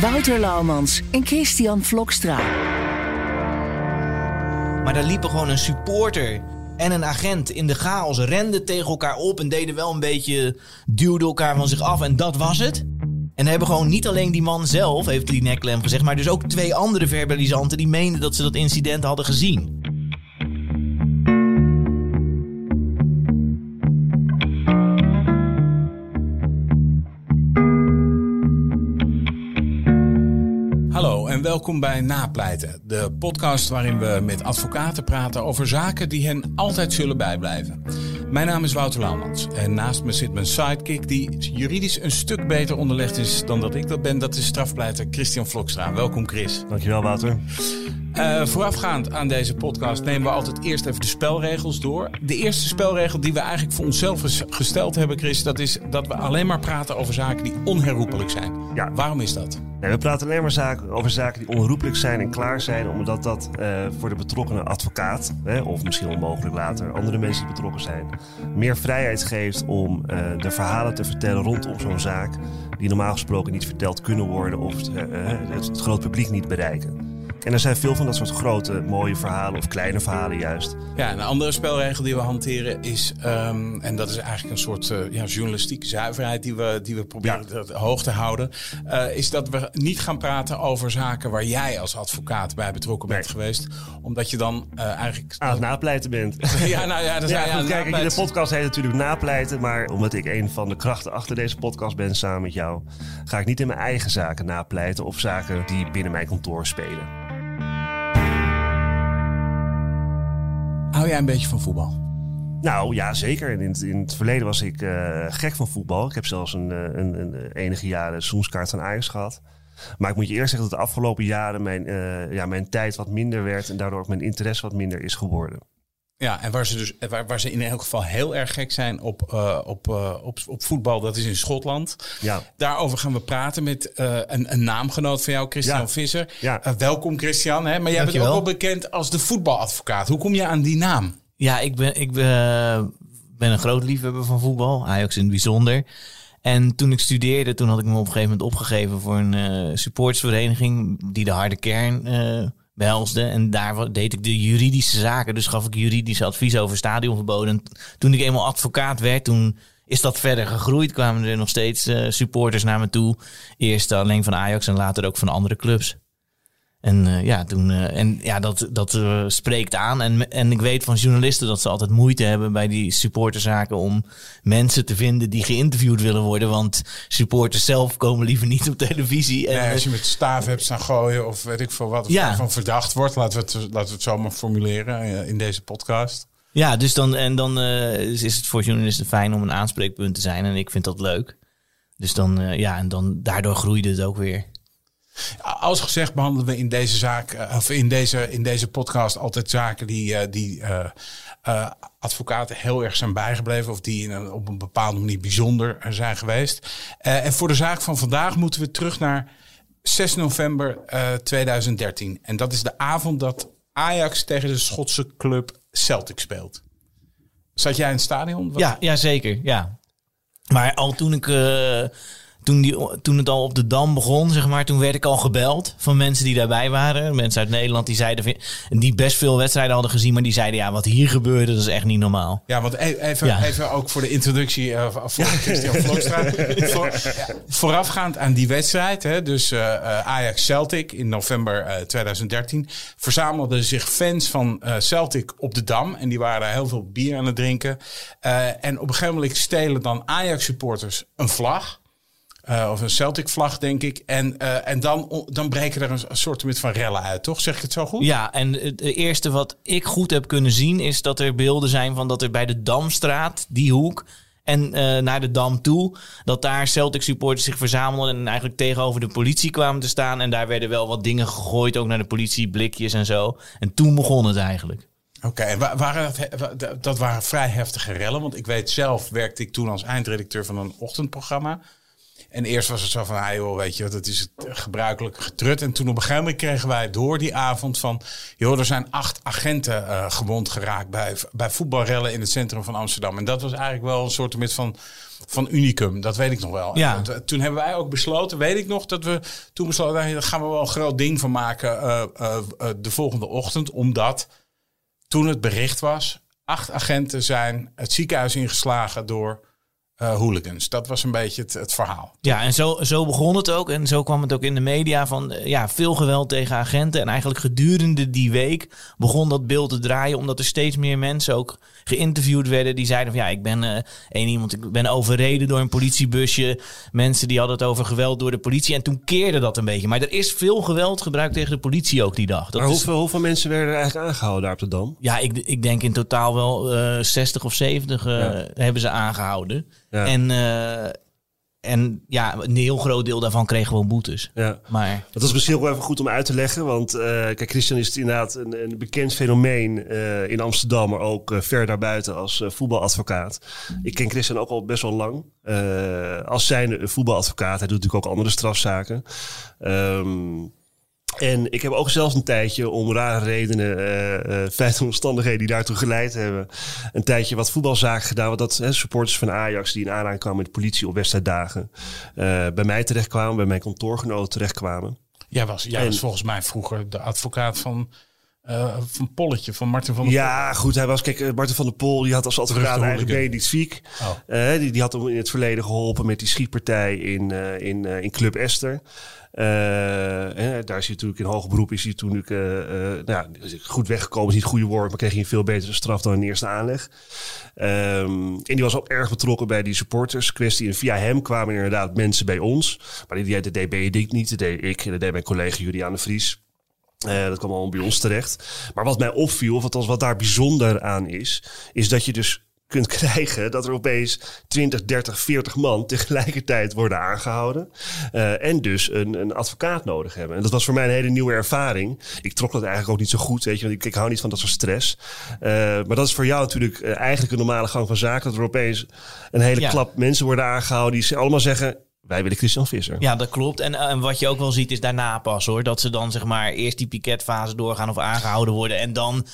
Wouter Laumans en Christian Vlokstra. Maar daar liepen gewoon een supporter en een agent in de chaos, renden tegen elkaar op en deden wel een beetje, duwden elkaar van zich af en dat was het. En hebben gewoon niet alleen die man zelf, heeft die nekklem gezegd, maar dus ook twee andere verbalisanten die meenden dat ze dat incident hadden gezien. En welkom bij Napleiten, de podcast waarin we met advocaten praten over zaken die hen altijd zullen bijblijven. Mijn naam is Wouter Laumans en naast me zit mijn sidekick die juridisch een stuk beter onderlegd is dan dat ik dat ben. Dat is strafpleiter Christian Vlokstra. Welkom Chris. Dankjewel Wouter. Uh, voorafgaand aan deze podcast nemen we altijd eerst even de spelregels door. De eerste spelregel die we eigenlijk voor onszelf gesteld hebben, Chris, dat is dat we alleen maar praten over zaken die onherroepelijk zijn. Ja. Waarom is dat? Nee, we praten alleen maar zaken, over zaken die onherroepelijk zijn en klaar zijn, omdat dat uh, voor de betrokkenen advocaat, hè, of misschien onmogelijk later andere mensen die betrokken zijn, meer vrijheid geeft om uh, de verhalen te vertellen rondom zo'n zaak, die normaal gesproken niet verteld kunnen worden of het, het groot publiek niet bereiken. En er zijn veel van dat soort grote, mooie verhalen of kleine verhalen juist. Ja, een andere spelregel die we hanteren is, um, en dat is eigenlijk een soort uh, ja, journalistieke zuiverheid die we, die we proberen ja. hoog te houden, uh, is dat we niet gaan praten over zaken waar jij als advocaat bij betrokken bent geweest. Omdat je dan uh, eigenlijk... Aan het napleiten bent. ja, nou ja, dat ja, goed, kijk, de podcast heet natuurlijk napleiten, maar omdat ik een van de krachten achter deze podcast ben samen met jou, ga ik niet in mijn eigen zaken napleiten of zaken die binnen mijn kantoor spelen. Hou jij een beetje van voetbal? Nou ja, zeker. In, in het verleden was ik uh, gek van voetbal. Ik heb zelfs een, een, een enige jaren seizoenskaart van Ajax gehad. Maar ik moet je eerst zeggen dat de afgelopen jaren mijn, uh, ja, mijn tijd wat minder werd en daardoor ook mijn interesse wat minder is geworden. Ja, en waar ze dus waar, waar ze in elk geval heel erg gek zijn op, uh, op, uh, op, op voetbal, dat is in Schotland. Ja. Daarover gaan we praten met uh, een, een naamgenoot van jou, Christian ja. Visser. Ja. welkom Christian, hè? maar jij bent ook wel bekend als de voetbaladvocaat. Hoe kom je aan die naam? Ja, ik ben, ik ben, ben een groot liefhebber van voetbal, Ajax in het bijzonder. En toen ik studeerde, toen had ik me op een gegeven moment opgegeven voor een supportsvereniging die de harde kern behelsde. En daar deed ik de juridische zaken. Dus gaf ik juridische advies over stadionverboden. En toen ik eenmaal advocaat werd, toen is dat verder gegroeid. Kwamen er nog steeds uh, supporters naar me toe. Eerst alleen van Ajax en later ook van andere clubs. En uh, ja, toen, uh, en ja, dat, dat uh, spreekt aan. En, en ik weet van journalisten dat ze altijd moeite hebben bij die supporterzaken om mensen te vinden die geïnterviewd willen worden. Want supporters zelf komen liever niet op televisie. En, nee, als je met staaf hebt staan gooien of weet ik veel wat ja. van verdacht wordt, laten we het, laten we het zo maar formuleren in deze podcast. Ja, dus dan, en dan is het voor journalisten fijn om een aanspreekpunt te zijn. En ik vind dat leuk. Dus dan, ja, en dan daardoor groeide het ook weer. Als gezegd behandelen we in deze zaak, eh, of in deze, in deze podcast altijd zaken die, uh, die uh, advocaten heel erg zijn bijgebleven of die in een, op een bepaalde manier bijzonder zijn geweest. en voor de zaak van vandaag moeten we terug naar 6 november 2013. En dat is de avond dat Ajax tegen de Schotse club Celtic speelt. Zat jij in het stadion? Ja, ja, zeker. Ja. Maar al toen ik toen, die, toen het al op de Dam begon, zeg maar, toen werd ik al gebeld van mensen die daarbij waren. Mensen uit Nederland die zeiden, die best veel wedstrijden hadden gezien, maar die zeiden, ja, wat hier gebeurde, dat is echt niet normaal. Ja, want e- even, even ook voor de introductie uh, voor ja. Christian Vlokstra. voor, voorafgaand aan die wedstrijd, hè, dus uh, Ajax Celtic in november uh, 2013, verzamelden zich fans van Celtic op de Dam en die waren heel veel bier aan het drinken. en op een gegeven moment stelen dan Ajax supporters een vlag. Uh, of een Celtic vlag, denk ik. En, uh, en dan, dan breken er een, een soort van rellen uit, toch? Zeg ik het zo goed? Ja, en het eerste wat ik goed heb kunnen zien... is dat er beelden zijn van dat er bij de Damstraat, die hoek... en eh, naar de Dam toe. Dat daar Celtic supporters zich verzamelden en eigenlijk tegenover de politie kwamen te staan. En daar werden wel wat dingen gegooid, ook naar de politie, blikjes en zo. En toen begon het eigenlijk. Oké, en wa- waren het, dat waren vrij heftige rellen. Want ik weet zelf, werkte ik toen als eindredacteur van een ochtendprogramma. En eerst was het zo van, ah joh, weet je, dat is het gebruikelijke getrut. En toen op een gegeven moment kregen wij door die avond van... joh, er zijn acht agenten eh, gewond geraakt bij, bij voetbalrellen in het centrum van Amsterdam. En dat was eigenlijk wel een soort van, van unicum, dat weet ik nog wel. Ja. Dat- toen hebben wij ook besloten, weet ik nog, dat we toen besloten... daar gaan we wel een groot ding van maken eh, eh, eh, de volgende ochtend. Omdat toen het bericht was, acht agenten zijn het ziekenhuis ingeslagen door eh, hooligans. Dat was een beetje het, het verhaal. Ja, en zo, zo begon het ook. En zo kwam het ook in de media van eh, ja, veel geweld tegen agenten. En eigenlijk gedurende die week begon dat beeld te draaien. Omdat er steeds meer mensen ook geïnterviewd werden. Die zeiden van ja, ik ben eh één iemand, ik ben overreden door een politiebusje. Mensen die hadden het over geweld door de politie. En toen keerde dat een beetje. Maar er is veel geweld gebruikt tegen de politie ook die dag. Dat Maar is- hoeveel, hoeveel mensen werden er eigenlijk aangehouden daar op de Dam? ja, ik, ik denk in totaal wel eh 60 of 70 eh, hebben ze aangehouden. Ja. En, eh, en ja, een heel groot deel daarvan kreeg gewoon boetes. Ja. Maar Dat is misschien ook wel even goed om uit te leggen. Want eh, kijk, Christian is inderdaad een, een bekend fenomeen eh, in Amsterdam, maar ook ver daarbuiten als voetbaladvocaat. Ik ken Christian ook al best wel lang. als zijnde een voetbaladvocaat. Hij doet natuurlijk ook andere strafzaken. Ehm, en ik heb ook zelfs een tijdje, om rare redenen, eh feiten en omstandigheden die daartoe geleid hebben, een tijdje wat voetbalzaken gedaan. Want dat hè, supporters van Ajax die in aanraking kwamen met de politie op wedstrijddagen, eh, bij mij terechtkwamen, bij mijn kantoorgenoten terechtkwamen. Jij was, jij En- was volgens mij vroeger de advocaat van, eh, van Polletje, van Martin van der Ja, goed. Hij was, kijk, eh, Marten van der Pol, die had als advocaat eigenlijk hooligan. Benedict Fiek. Oh. Eh, die, die had hem in het verleden geholpen met die schietpartij in, in, in Club Esther. Daar is hij natuurlijk in hoger beroep. Is hij toen nou ja, is hij goed weggekomen. Is niet het goede woord, maar kreeg hij een veel betere straf dan in de eerste aanleg. Ehm, en die was ook erg betrokken bij die supporters kwestie. En via hem kwamen inderdaad mensen bij ons. Maar die, die, dat deed Benedict niet, dat deed ik. En dat deed mijn collega Juliane Vries. Eh, dat kwam allemaal bij ons terecht. Maar wat mij opviel, of althans wat daar bijzonder aan is, is dat je dus kunt krijgen dat er opeens 20, 30, 40 man tegelijkertijd worden aangehouden. eh, en dus een, een advocaat nodig hebben. En dat was voor mij een hele nieuwe ervaring. Ik trok dat eigenlijk ook niet zo goed, weet je, want ik, ik hou niet van dat soort stress. Eh, maar dat is voor jou natuurlijk eigenlijk een normale gang van zaken. Dat er opeens een hele Ja. klap mensen worden aangehouden die ze allemaal zeggen, wij willen Christian Visser. ja, dat klopt. En, eh, en wat je ook wel ziet is daarna pas hoor. Dat ze dan zeg maar eerst die piketfase doorgaan of aangehouden worden. En dan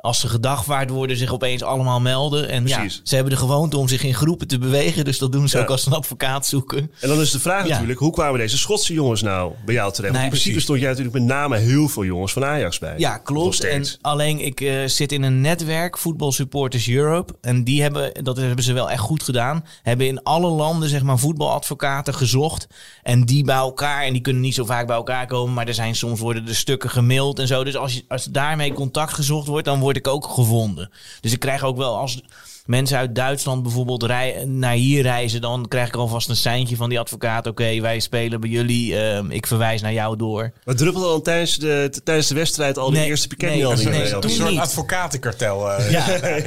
als ze gedagvaard worden zich opeens allemaal melden. En ja, ze hebben de gewoonte om zich in groepen te bewegen. Dus dat doen ze Ja. ook als ze een advocaat zoeken. En dan is de vraag Ja. natuurlijk, hoe kwamen deze Schotse jongens nou bij jou terecht? Nee, in principe precies. stond jij natuurlijk met name heel veel jongens van Ajax bij. Ja, klopt. En alleen ik eh, zit in een netwerk, Voetbal Supporters Europe. En die hebben, dat hebben ze wel echt goed gedaan. Hebben in alle landen, zeg maar, voetbaladvocaten gezocht. En die bij elkaar, en die kunnen niet zo vaak bij elkaar komen. Maar er zijn soms worden de stukken gemaild en zo. Dus als, je, als daarmee contact gezocht wordt, dan word ik ook gevonden. Dus ik krijg ook wel als. Mensen uit Duitsland bijvoorbeeld rij, naar hier reizen, dan krijg ik alvast een seintje van die advocaat. Oké, wij spelen bij jullie. ehm, ik verwijs naar jou door. Maar druppelde dan tijdens de, tijdens de wedstrijd al Nee, die eerste nee, piketmeldingen? nee, jou? toen Een soort niet. advocatenkartel. eh. Ja.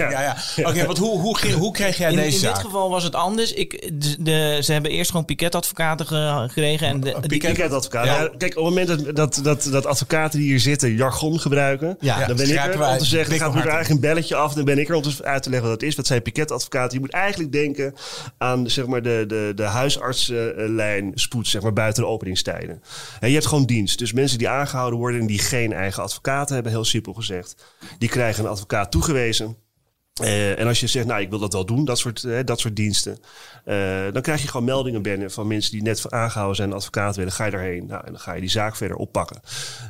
ja, ja. Oké, want hoe, hoe, ging- hoe kreeg jij In, deze in dit zaak? geval was het anders. Ik, de, de- ze hebben eerst gewoon piketadvocaten ge- gekregen. En de, piket-. Ja. Ja, kijk, op het moment dat, dat, dat, dat advocaten die hier zitten jargon gebruiken, Ja, dan ben ik er om te zeggen, gaat er eigenlijk een belletje af. Dan ben ik er om te, uit te leggen wat dat is. Wat zijn piketadvocaten? Je moet eigenlijk denken aan zeg maar, de, de, de huisartsenlijn spoed zeg maar, buiten de openingstijden. En je hebt gewoon dienst. Dus mensen die aangehouden worden en die geen eigen advocaat hebben, heel simpel gezegd, die krijgen een advocaat toegewezen. Eh, en als je zegt, nou, ik wil dat wel doen, dat soort, dat soort diensten. eh, dan krijg je gewoon meldingen binnen van mensen die net aangehouden zijn, advocaat willen. Ga je daarheen. Nou, en dan ga je die zaak verder oppakken.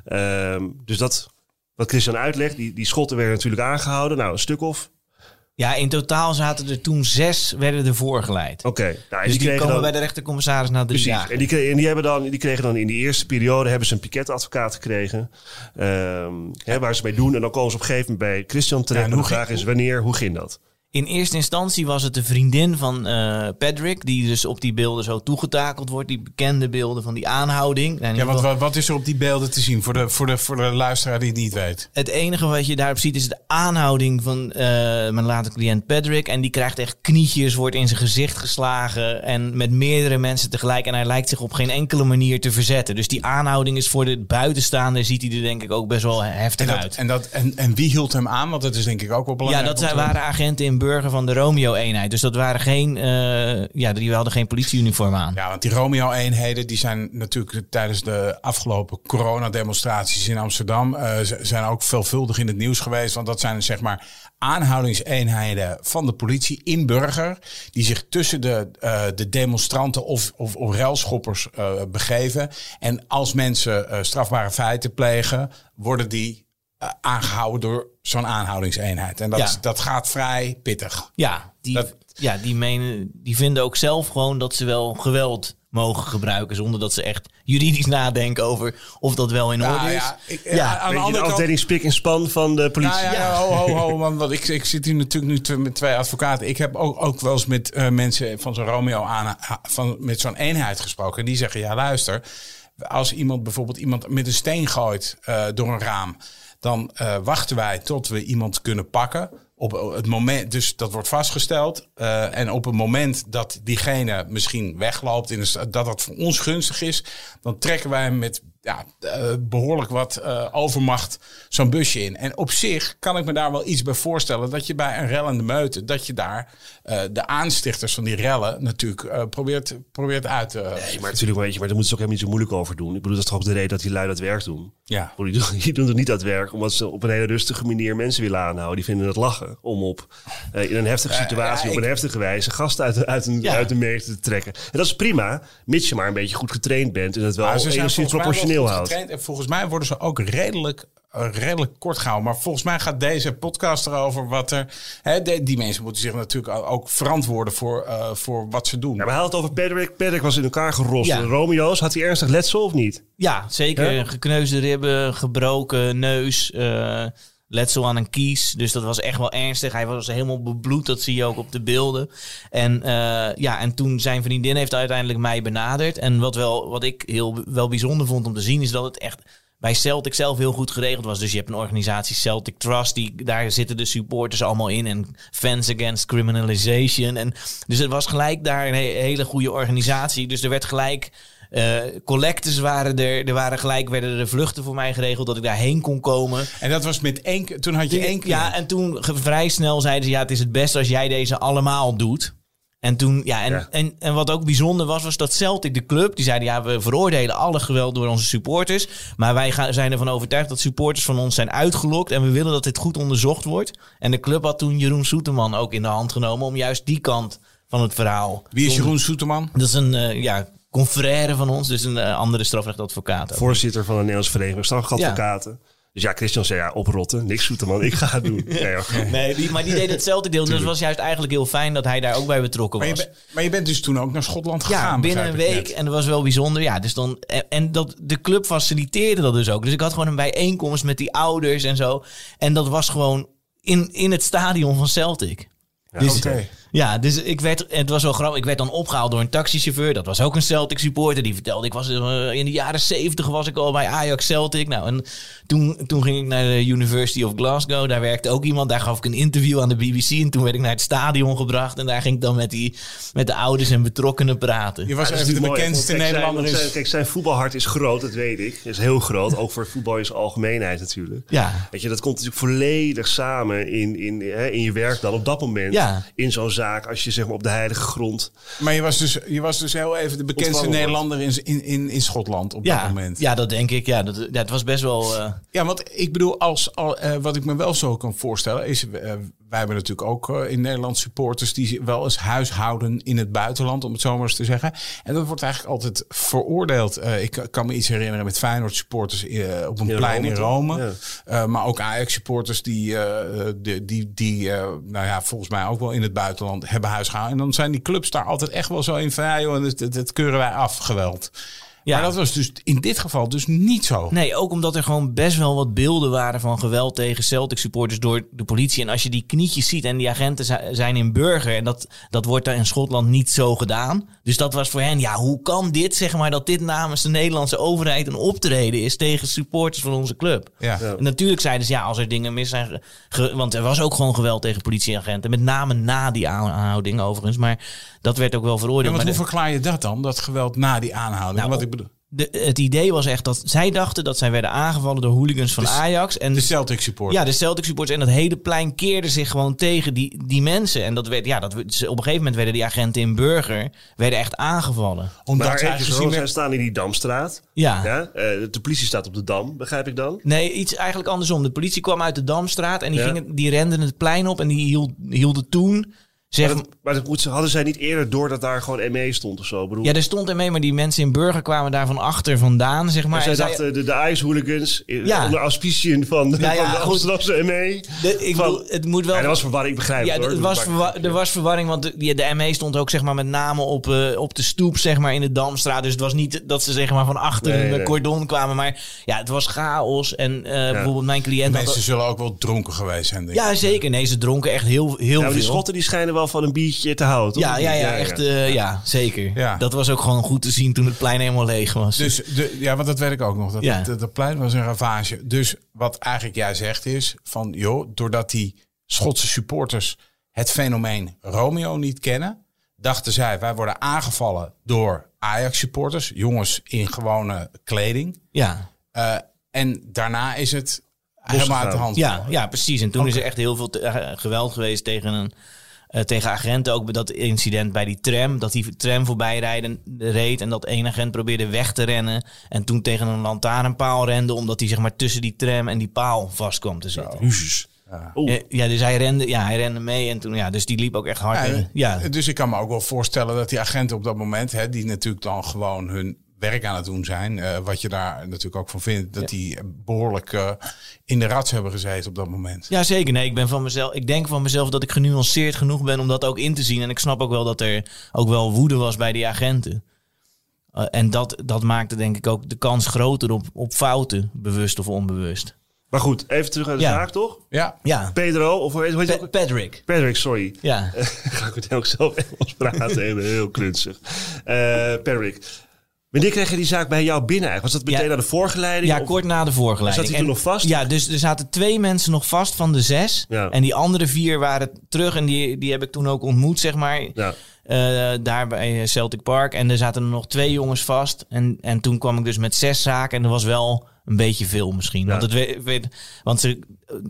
Ehm, dus dat, wat Christian uitlegt, die, die schotten werden natuurlijk aangehouden. Nou, een stuk of. Ja, in totaal zaten er toen zes werden er voorgeleid. Oké. Nou, dus die, komen dan- bij de rechtercommissaris na drie Precies. dagen. En die, kregen, en die, hebben dan, die kregen dan in die eerste periode hebben ze een piketadvocaat gekregen. Ehm, hè, waar ze mee doen. En dan komen ze op een gegeven moment bij Christian terecht. Ja, en de vraag is wanneer, hoe ging dat? In eerste instantie was het de vriendin van eh, Patrick, die dus op die beelden zo toegetakeld wordt. Die bekende beelden van die aanhouding. In Ja, want wat, wat is er op die beelden te zien voor de, voor de, voor de luisteraar die het niet weet? Het enige wat je daarop ziet is de aanhouding van eh, mijn later cliënt Patrick. En die krijgt echt knietjes, wordt in zijn gezicht geslagen. En met meerdere mensen tegelijk. En hij lijkt zich op geen enkele manier te verzetten. Dus die aanhouding is voor de buitenstaander, ziet hij er denk ik ook best wel heftig En, uit. dat, en, dat, en, en wie hield hem aan? Want dat is denk ik ook wel Ja, belangrijk. dat om zijn, waren agenten in Burger van de Romeo-eenheid. Dus dat waren geen, eh, ja, die hadden geen politieuniform aan. Ja, want die Romeo-eenheden die zijn natuurlijk tijdens de afgelopen coronademonstraties in Amsterdam z- zijn ook veelvuldig in het nieuws geweest. Want dat zijn zeg maar aanhoudingseenheden van de politie in Burger. Die zich tussen de, eh, de demonstranten of, of, of relschoppers eh, begeven. En als mensen strafbare feiten plegen, worden die aangehouden door zo'n aanhoudingseenheid. En dat, Ja. is- dat gaat vrij pittig. Ja, die, Dat- ja die, menen, die vinden ook zelf gewoon dat ze wel geweld mogen gebruiken. Zonder dat ze echt juridisch nadenken over of dat wel in Ja, orde is. ja, ik- Ja, ja, aan de andere kant. afdeling spik en span van de politie. Nou ja, ja, ho, ho, ho, want ik, ik zit hier natuurlijk nu te- met twee advocaten. Ik heb ook, ook wel eens met eh, mensen van zo'n Romeo aan, van, met zo'n eenheid gesproken. En die zeggen, ja luister, als iemand bijvoorbeeld iemand met een steen gooit eh, door een raam, dan eh, wachten wij tot we iemand kunnen pakken. Op het moment, dus dat wordt vastgesteld. eh, en op het moment dat diegene misschien wegloopt, in dat dat voor ons gunstig is, dan trekken wij hem met ja, eh, behoorlijk wat eh, overmacht zo'n busje in. En op zich kan ik me daar wel iets bij voorstellen dat je bij een rellende meute, dat je daar eh, de aanstichters van die rellen natuurlijk probeert, probeert uit te. Nee, maar natuurlijk, weet je, maar daar moeten ze ook helemaal niet zo moeilijk over doen. Ik bedoel, dat is toch ook de reden dat die lui dat werk doen. ja. Die doen, die doen het niet uit werk omdat ze op een hele rustige manier mensen willen aanhouden. Die vinden het lachen om op, in een heftige situatie, ja, op een ik- heftige wijze gasten uit, uit, een, Ja. uit een menigte te trekken. En dat is prima, mits je maar een beetje goed getraind bent en het wel enigszins volgens goed getraind. En volgens mij worden ze ook redelijk, eh, redelijk kort gehouden. Maar volgens mij gaat deze podcast erover wat er. Hè, de- die mensen moeten zich natuurlijk ook- verantwoorden voor, eh, voor wat ze doen. Ja, maar hij had het over Patrick. Patrick was in elkaar gerost. Ja. Romeo's, had hij ernstig letsel of niet? Ja, zeker. Gekneusde ribben, gebroken neus, eh, letsel aan een kies. Dus dat was echt wel ernstig. Hij was helemaal bebloed, dat zie je ook op de beelden. En, eh, ja, en toen zijn vriendin heeft uiteindelijk mij benaderd. En wat, wel, wat ik heel wel bijzonder vond om te zien, is dat het echt bij Celtic zelf heel goed geregeld was. Dus je hebt een organisatie Celtic Trust, die, daar zitten de supporters allemaal in. En Fans Against Criminalization. En, dus het was gelijk daar een he- hele goede organisatie. Dus er werd gelijk... eh collectors waren er. Er waren gelijk werden er vluchten voor mij geregeld dat ik daarheen kon komen. En dat was met één keer. Toen had je één keer. Ja, en toen vrij snel zeiden ze: ja, het is het beste als jij deze allemaal doet. En toen, ja, en, Ja. En, en wat ook bijzonder was, was dat Celtic, de club, die zeiden: ja, we veroordelen alle geweld door onze supporters. Maar wij gaan, zijn ervan overtuigd dat supporters van ons zijn uitgelokt. En we willen dat dit goed onderzocht wordt. En de club had toen Jeroen Soeterman ook in de hand genomen om juist die kant van het verhaal. Wie is Jeroen Soeterman? Dat is een uh, ja, confrère van ons, dus een uh, andere strafrechtadvocaat. ook. Voorzitter van de Nederlandse Vereniging van Strafadvocaten. Dus ja, Christian zei ja, oprotten. Niks zoete man, ik ga het doen. Nee. Nee, die, maar die deed hetzelfde deel. Dus het was juist eigenlijk heel fijn dat hij daar ook bij betrokken Maar je, was. ben- maar je bent dus toen ook naar Schotland gegaan. Ja, binnen een week. net. En dat was wel bijzonder. Ja, dus dan, en, en dat, de club faciliteerde dat dus ook. Dus ik had gewoon een bijeenkomst met die ouders en zo. En dat was gewoon in, in het stadion van Celtic. Dus, Oké. Ja, dus ik werd, het was wel grappig. Ik werd dan opgehaald door een taxichauffeur. Dat was ook een Celtic supporter. Die vertelde, ik was eh, in de jaren zeventig was ik al bij Ajax Celtic. Nou, en toen, toen ging ik naar de University of Glasgow. Daar werkte ook iemand. Daar gaf ik een interview aan de BBC. En toen werd ik naar het stadion gebracht. En daar ging ik dan met, die, met de ouders en betrokkenen praten. Je was Ja, is even de bekendste Nederlander. Zijn, is- kijk, zijn voetbalhart is groot, dat weet ik. Is heel groot, ook voor voetbal in zijn algemeenheid natuurlijk. Ja. Weet je, dat komt natuurlijk volledig samen in, in, hè, in je werk dan op dat moment. Ja. In zo'n zaak, als je zeg maar op de heilige grond... Maar je was, dus, je was dus heel even de bekendste Nederlander in, in, in, in Schotland op dat Ja, moment. ja, dat denk ik. Ja, dat, ja, het was best wel... eh, Ja, want ik bedoel, als, al, eh, wat ik me wel zo kan voorstellen, is eh, wij hebben natuurlijk ook in Nederland supporters die wel eens huishouden in het buitenland, om het zo maar eens te zeggen. En dat wordt eigenlijk altijd veroordeeld. Eh, ik kan me iets herinneren met Feyenoord supporters eh, op een In plein Rome, in? Rome. Ja. Eh, maar ook Ajax supporters die, eh, die, die, die eh, nou ja, volgens mij ook wel in het buitenland hebben huisgehouden. En dan zijn die clubs daar altijd echt wel zo in van, ja joh, dat keuren wij af, geweld. Ja. Maar dat was dus in dit geval dus niet zo. Nee, ook omdat er gewoon best wel wat beelden waren van geweld tegen Celtic supporters door de politie. En als je die knietjes ziet en die agenten zi- zijn in burger. En dat, dat wordt daar in Schotland niet zo gedaan. Dus dat was voor hen, ja, hoe kan dit, zeg maar, dat dit namens de Nederlandse overheid een optreden is tegen supporters van onze club. Ja. En natuurlijk zeiden ze, ja, als er dingen mis zijn. want er was ook gewoon geweld tegen politieagenten. Met name na die aanhouding overigens. Maar dat werd ook wel Ja, veroordeeld. want Maar hoe de- verklaar je dat dan? Dat geweld na die aanhouding? Nou, Wat ik bedoel, de, het idee was echt dat zij dachten dat zij werden aangevallen door hooligans van De- Ajax. En de Celtic support. ja, de Celtic supporters en dat hele plein keerde zich gewoon tegen die, die mensen. En dat werd, ja, dat, op een gegeven moment werden die agenten in Burger werden echt aangevallen. Omdat Maar even gezien zij staan in die Damstraat. Ja. Ja? eh, de politie staat op de Dam, begrijp ik dan? Nee, iets eigenlijk andersom. De politie kwam uit de Damstraat en die, Ja. gingen, die renden het plein op en die hield, hielden toen... Zeg, Maar, dat, maar dat moet, ze- hadden zij niet eerder door dat daar gewoon ME stond of zo? Bedoel, ja, er stond er mee, maar die mensen in Burger kwamen daar van achter vandaan, zeg maar. zij En zij- dachten, de, de IJs-hooligans, eh, Ja. onder auspiciën van, Ja, ja, van de goed. Amsterdamse ME. de, ik van- bedoel, het moet wel... Ja, dat was verwarring, ik begrijp Ja, het hoor. er was, verwa- er was verwarring, want de, die- de ME stond ook zeg maar, met name op, eh, op de stoep zeg maar, in de Damstraat. Dus het was niet dat ze zeg maar, van achter Nee, een nee. cordon kwamen. Maar ja, het was chaos. En eh, bijvoorbeeld mijn cliënt... had- Mensen zullen ook wel dronken geweest zijn. denk ik. ja, zeker. Nee, ze dronken echt heel, heel Ja, maar die veel. schotten die schijnen wel van een biertje te houden, toch? Ja, ja, ja, echt, eh, ja, zeker. Ja. Dat was ook gewoon goed te zien toen het plein helemaal leeg was. Dus de, ja, want dat weet ik ook nog. Dat, Ja. dat, dat plein was een ravage. Dus wat eigenlijk jij zegt is van joh, doordat die Schotse supporters het fenomeen Romeo niet kennen, dachten zij wij worden aangevallen door Ajax supporters, jongens in gewone kleding. ja. Eh, en daarna is het helemaal uit de hand. Ja, ja, precies. En toen is er echt heel veel te- eh, geweld geweest tegen, een, eh, tegen agenten. Ook bij dat incident bij die tram. Dat die tram voorbij rijden, reed en dat één agent probeerde weg te rennen. En toen tegen een lantaarnpaal rende. Omdat hij zeg maar, tussen die tram en die paal vast kwam te zitten. Jezus. Oeh. Ja, ja, dus hij rende, ja, hij rende mee. En toen, ja, dus die liep ook echt hard. Ja, ja. Dus ik kan me ook wel voorstellen dat die agenten op dat moment, hè, die natuurlijk dan gewoon hun werk aan het doen zijn, eh, wat je daar natuurlijk ook van vindt, dat die behoorlijk eh, in de rats hebben gezeten op dat moment. Ja, zeker. Nee, ik ben van mezelf. Ik denk van mezelf dat ik genuanceerd genoeg ben om dat ook in te zien. En ik snap ook wel dat er ook wel woede was bij die agenten. Eh, en dat, dat maakte denk ik ook de kans groter op, op fouten, bewust of onbewust. Maar goed, even terug naar de Ja. zaak, toch? Ja, Ja, Pedro, of hoe heet, het ook? Patrick. Patrick, sorry. Ja. Ga ik meteen ook zelf Engels praten. heel, heel klunzig. Eh Patrick, wanneer kreeg je die zaak bij jou binnen eigenlijk? Was dat meteen Ja. naar de voorgeleiding? Ja, of- kort na de voorgeleiding. Zat hij toen En- nog vast? Ja, dus er zaten twee mensen nog vast van de zes. Ja. En die andere vier waren terug. En die, die heb ik toen ook ontmoet, zeg maar. Ja. Eh, daar bij Celtic Park. En er zaten er nog twee jongens vast. En, en toen kwam ik dus met zes zaken. En dat was wel een beetje veel misschien. Want, het we- we- want ze,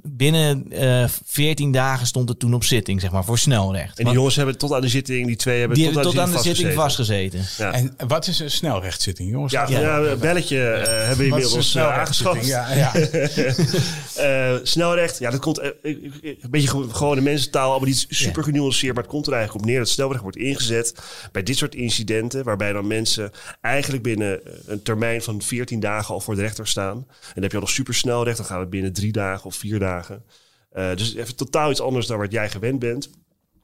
binnen eh 14 dagen stond het toen op zitting, zeg maar, voor snelrecht. En die Want jongens hebben tot aan de zitting, die twee hebben die tot, hebben tot aan de zitting vastgezeten. vastgezeten. Ja. en wat is een snelrechtzitting, jongens? Ja, ja. een belletje eh, hebben we Wat is een inmiddels uh, aangeschaft. Ja, ja. Eh, snelrecht, ja, dat komt eh, eh, een beetje ge- gewone mensentaal, allemaal niet super genuanceerd, maar het komt er eigenlijk op neer dat snelrecht wordt ingezet bij dit soort incidenten, waarbij dan mensen eigenlijk binnen eh, een termijn van 14 dagen al voor de rechter staan. En dan heb je al nog super snelrecht, dan gaat het binnen drie dagen of vier dagen. Eh, dus even totaal iets anders dan wat jij gewend bent.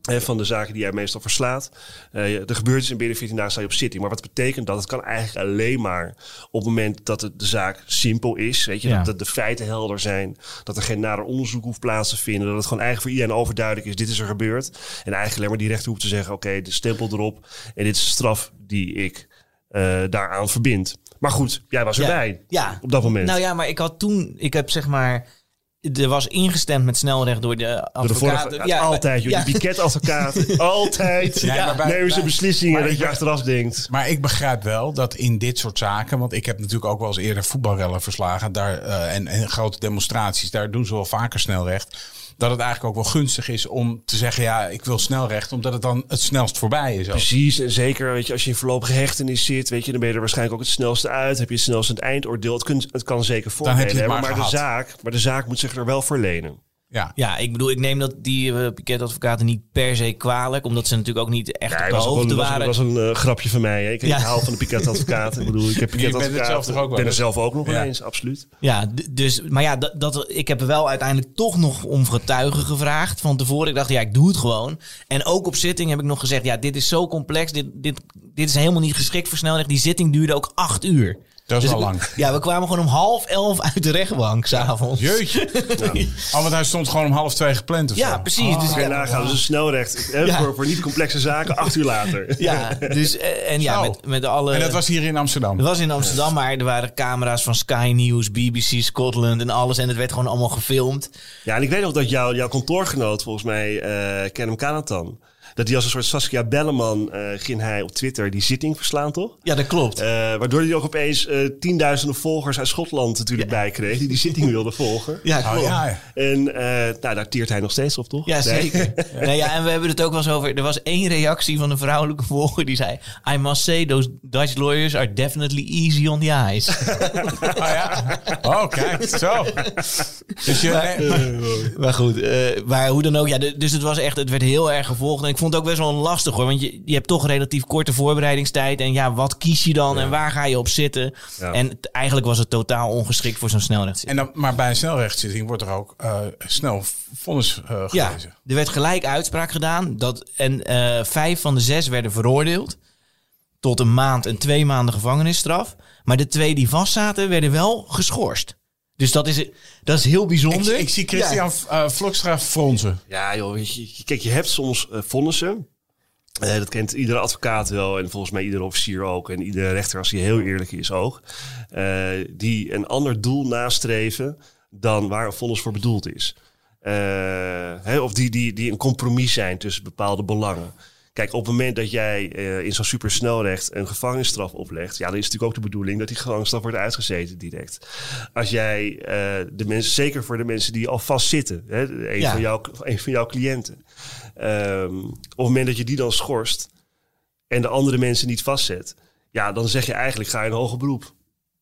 eh, van de zaken die jij meestal verslaat. Eh, er gebeurt iets en binnen 14 dagen sta je op zitting. Maar wat betekent dat? Het kan eigenlijk alleen maar op het moment dat het, de zaak simpel is. Weet je, Ja. dat, dat de feiten helder zijn. Dat er geen nader onderzoek hoeft plaats te vinden. Dat het gewoon eigenlijk voor iedereen overduidelijk is. Dit is er gebeurd. En eigenlijk alleen maar die rechter hoeft te zeggen. Oké, de stempel erop. En dit is de straf die ik eh, daaraan verbind. Maar goed, jij was erbij. Ja. Op dat moment. Nou ja, maar ik had toen, ik heb zeg maar, er was ingestemd met snelrecht door de vorige, Ja, altijd, joh, ja. die piketadvocaten. altijd. Ja, bij- nemen ze beslissingen dat je achteraf denkt. Maar ik begrijp wel dat in dit soort zaken, want ik heb natuurlijk ook wel eens eerder voetbalrellen verslagen daar, eh, en, en grote demonstraties, daar doen ze wel vaker snelrecht. Dat het eigenlijk ook wel gunstig is om te zeggen, ja, ik wil snelrecht, omdat het dan het snelst voorbij is. ook. Precies, en zeker weet je, als je in voorlopige hechtenis zit, weet je, dan ben je er waarschijnlijk ook het snelste uit. Heb je het snelste het eindoordeel. Het, kun, het kan zeker voordelen hebben, maar maar, de zaak, maar de zaak moet zich er wel voor lenen. Ja. Ja, ik bedoel, ik neem dat die uh, piketadvocaten niet per se kwalijk. Omdat ze natuurlijk ook niet echt op de was, hoogte gewoon, was, waren. was een eh, grapje van mij. hè. Ik, Ja. hou van de piketadvocaat. ik bedoel, ik heb bent het piketadvocaat. zelf toch ook wel Ik ben er zelf ook nog Ja. eens, absoluut. Ja, dus, maar ja, dat, dat, ik heb er wel uiteindelijk toch nog om getuigen gevraagd van tevoren. Ik dacht, ja, ik doe het gewoon. En ook op zitting heb ik nog gezegd, ja, dit is zo complex. Dit, dit, dit is helemaal niet geschikt voor snelrecht. Die zitting duurde ook acht uur. Dat is Dus al ik- lang. Ja, we kwamen gewoon om half elf uit de rechtbank s'avonds. Jeetje. Oh, want hij stond gewoon om half twee gepland of Ja, zo. precies. Dus, Kan je ja, nagaan, dus een snelrecht hè, Ja. voor, voor niet complexe zaken, acht uur later. ja, dus eh, en ja, Zo. met, met alle... En dat was hier in Amsterdam. Het was in Amsterdam, maar er waren camera's van Sky News, BBC Scotland en alles. En het werd gewoon allemaal gefilmd. Ja, en ik weet nog dat jouw jouw kantoorgenoot, volgens mij, eh Kenem Kanatan, dat die als een soort Saskia Belleman eh, ging hij op Twitter die zitting verslaan, toch? Ja, dat klopt. Eh, waardoor hij ook opeens eh, tienduizenden volgers uit Schotland natuurlijk bij kreeg, die die zitting wilden volgen. Ja, Oh, klopt. ja, ja. En eh, nou, daar tiert hij nog steeds op, toch? Ja, Nee? zeker. Nee, ja, en we hebben het ook wel eens over. Er was één reactie van een vrouwelijke volger die zei: I must say, those Dutch lawyers are definitely easy on the eyes. Oh ja. Oh, kijk. Zo. Dus je, nee, maar goed, eh, maar hoe dan ook. Ja, dus het was echt, het werd heel erg gevolgd. En ik vond het ook best wel lastig hoor. Want je, je hebt toch relatief korte voorbereidingstijd. En ja, wat kies je dan en waar ga je op zitten? Ja. En eigenlijk was het totaal ongeschikt voor zo'n snelrechtszitting. en dan, maar bij een snelrechtszitting wordt er ook eh, snel vonnis eh, Ja, gelezen. er werd gelijk uitspraak gedaan. Dat, en eh, vijf van de zes werden veroordeeld. Tot een maand en twee maanden gevangenisstraf. Maar de twee die vastzaten werden wel geschorst. Dus dat is, dat is heel bijzonder. ik zie Christian eh Vlokstra fronsen. Ja, joh, weet je, kijk, je hebt soms eh, vonnissen. Eh, dat kent iedere advocaat wel en volgens mij iedere officier ook. En iedere rechter, als hij heel eerlijk is, ook. Eh, die een ander doel nastreven dan waar een vonnis voor bedoeld is. Eh, hè, of die, die, die een compromis zijn tussen bepaalde belangen. Kijk, op het moment dat jij eh, in zo'n supersnelrecht een gevangenisstraf oplegt, ja, dan is het natuurlijk ook de bedoeling dat die gevangenisstraf wordt uitgezeten direct. Als jij eh, de mensen, zeker voor de mensen die al vastzitten, hè, een, Ja. van jouw, een van jouw cliënten, ehm, op het moment dat je die dan schorst en de andere mensen niet vastzet, ja, dan zeg je eigenlijk ga je in hoger beroep.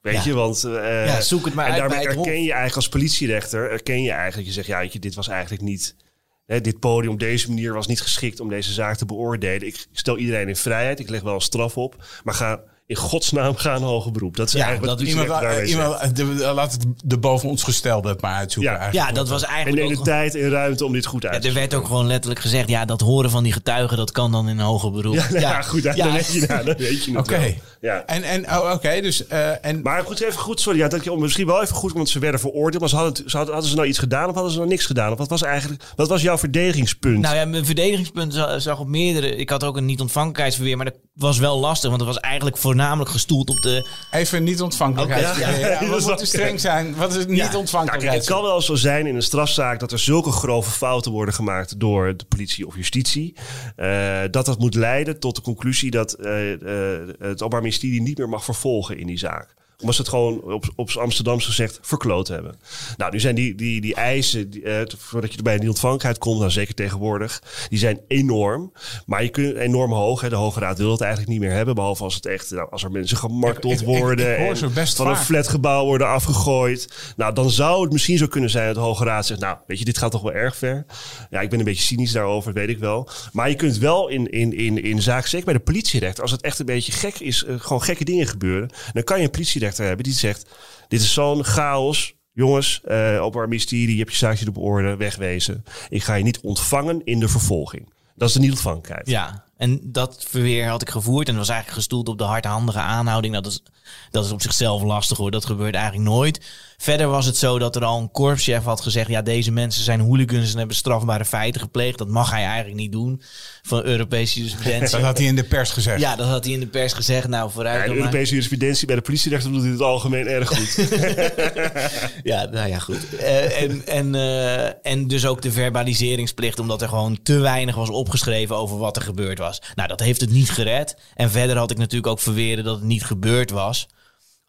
Weet Ja. je, want eh, Ja, zoek het maar en uit daarmee erken je eigenlijk als politierechter, erken je eigenlijk, je zegt ja, weet je, dit was eigenlijk niet, dit podium op deze manier was niet geschikt om deze zaak te beoordelen. Ik stel iedereen in vrijheid, ik leg wel een straf op, maar ga in godsnaam ga een hoger beroep. Dat is Ja, eigenlijk wat dat Iemand, iemand de, laat het de boven ons gestelde het maar uitzoeken. Ja. eigenlijk. ja, dat was En eigenlijk de tijd en ruimte om dit goed uit Ja, te er werd ook gewoon letterlijk gezegd, ja, dat horen van die getuigen, dat kan dan in een hoger beroep. Ja, nou ja, goed, dan, Ja. weet je, nou, dan weet je het Oké. wel. Ja. En, en oh, oké, dus... eh, en, Maar goed, even goed, sorry. Ja, dat, je- misschien wel even goed, want ze werden veroordeeld. Maar ze hadden, ze hadden, hadden ze nou iets gedaan of hadden ze nou niks gedaan? Of wat was eigenlijk, wat was jouw verdedigingspunt? Nou ja, mijn verdedigingspunt za- zag op meerdere. Ik had ook een niet-ontvankelijkheidsverweer, maar dat was wel lastig, want het was eigenlijk voornamelijk gestoeld op de. even niet ontvankelijkheid. Ja, ja. we moeten streng zijn. Wat is het niet Ja. Nou, ontvankelijkheid? het kan wel zo zijn in een strafzaak dat er zulke grove fouten worden gemaakt door de politie of justitie. eh, dat dat moet leiden tot de conclusie dat eh, eh, het Openbaar Ministerie niet meer mag vervolgen in die zaak. Omdat ze het gewoon op, op z'n Amsterdams gezegd verkloot hebben. Nou, nu zijn die, die, die eisen, die, eh, voordat je bij die ontvankelijkheid komt, nou zeker tegenwoordig, die zijn enorm. Maar je kunt enorm hoog. Hè. De Hoge Raad wil het eigenlijk niet meer hebben. Behalve als het echt, nou, als er mensen gemarteld Ik- ik- ik- worden. ik en van een vaak. flatgebouw worden afgegooid. Nou, dan zou het misschien zo kunnen zijn dat de Hoge Raad zegt... nou, weet je, dit gaat toch wel erg ver. Ja, ik ben een beetje cynisch daarover, dat weet ik wel. Maar je kunt wel in, in, in, in zaken, zeker bij de politierechter... als het echt een beetje gek is, eh, gewoon gekke dingen gebeuren... dan kan je een hebben die zegt... dit is zo'n chaos... Jongens, eh openbaar ministerie, je hebt je zaakje op orde, wegwezen. Ik ga je niet ontvangen in de vervolging. Dat is de niet-ontvankelijkheid. Ja, en dat verweer had ik gevoerd en was eigenlijk gestoeld op de hardhandige aanhouding. Dat is, dat is op zichzelf lastig hoor, dat gebeurt eigenlijk nooit. Verder was het zo dat er al een korpschef had gezegd: ja, deze mensen zijn hooligans en hebben strafbare feiten gepleegd. Dat mag hij eigenlijk niet doen van Europese jurisprudentie. Dat had hij in de pers gezegd. Ja, dat had hij in de pers gezegd. Nou, vooruit. Ja, de dan maar. Europese jurisprudentie bij de politierechter doet in het algemeen erg goed. Ja, nou ja, goed. Eh, en, en, eh, en dus ook de verbaliseringsplicht, omdat er gewoon te weinig was opgeschreven over wat er gebeurd was. Nou, dat heeft het niet gered. En verder had ik natuurlijk ook verweren dat het niet gebeurd was.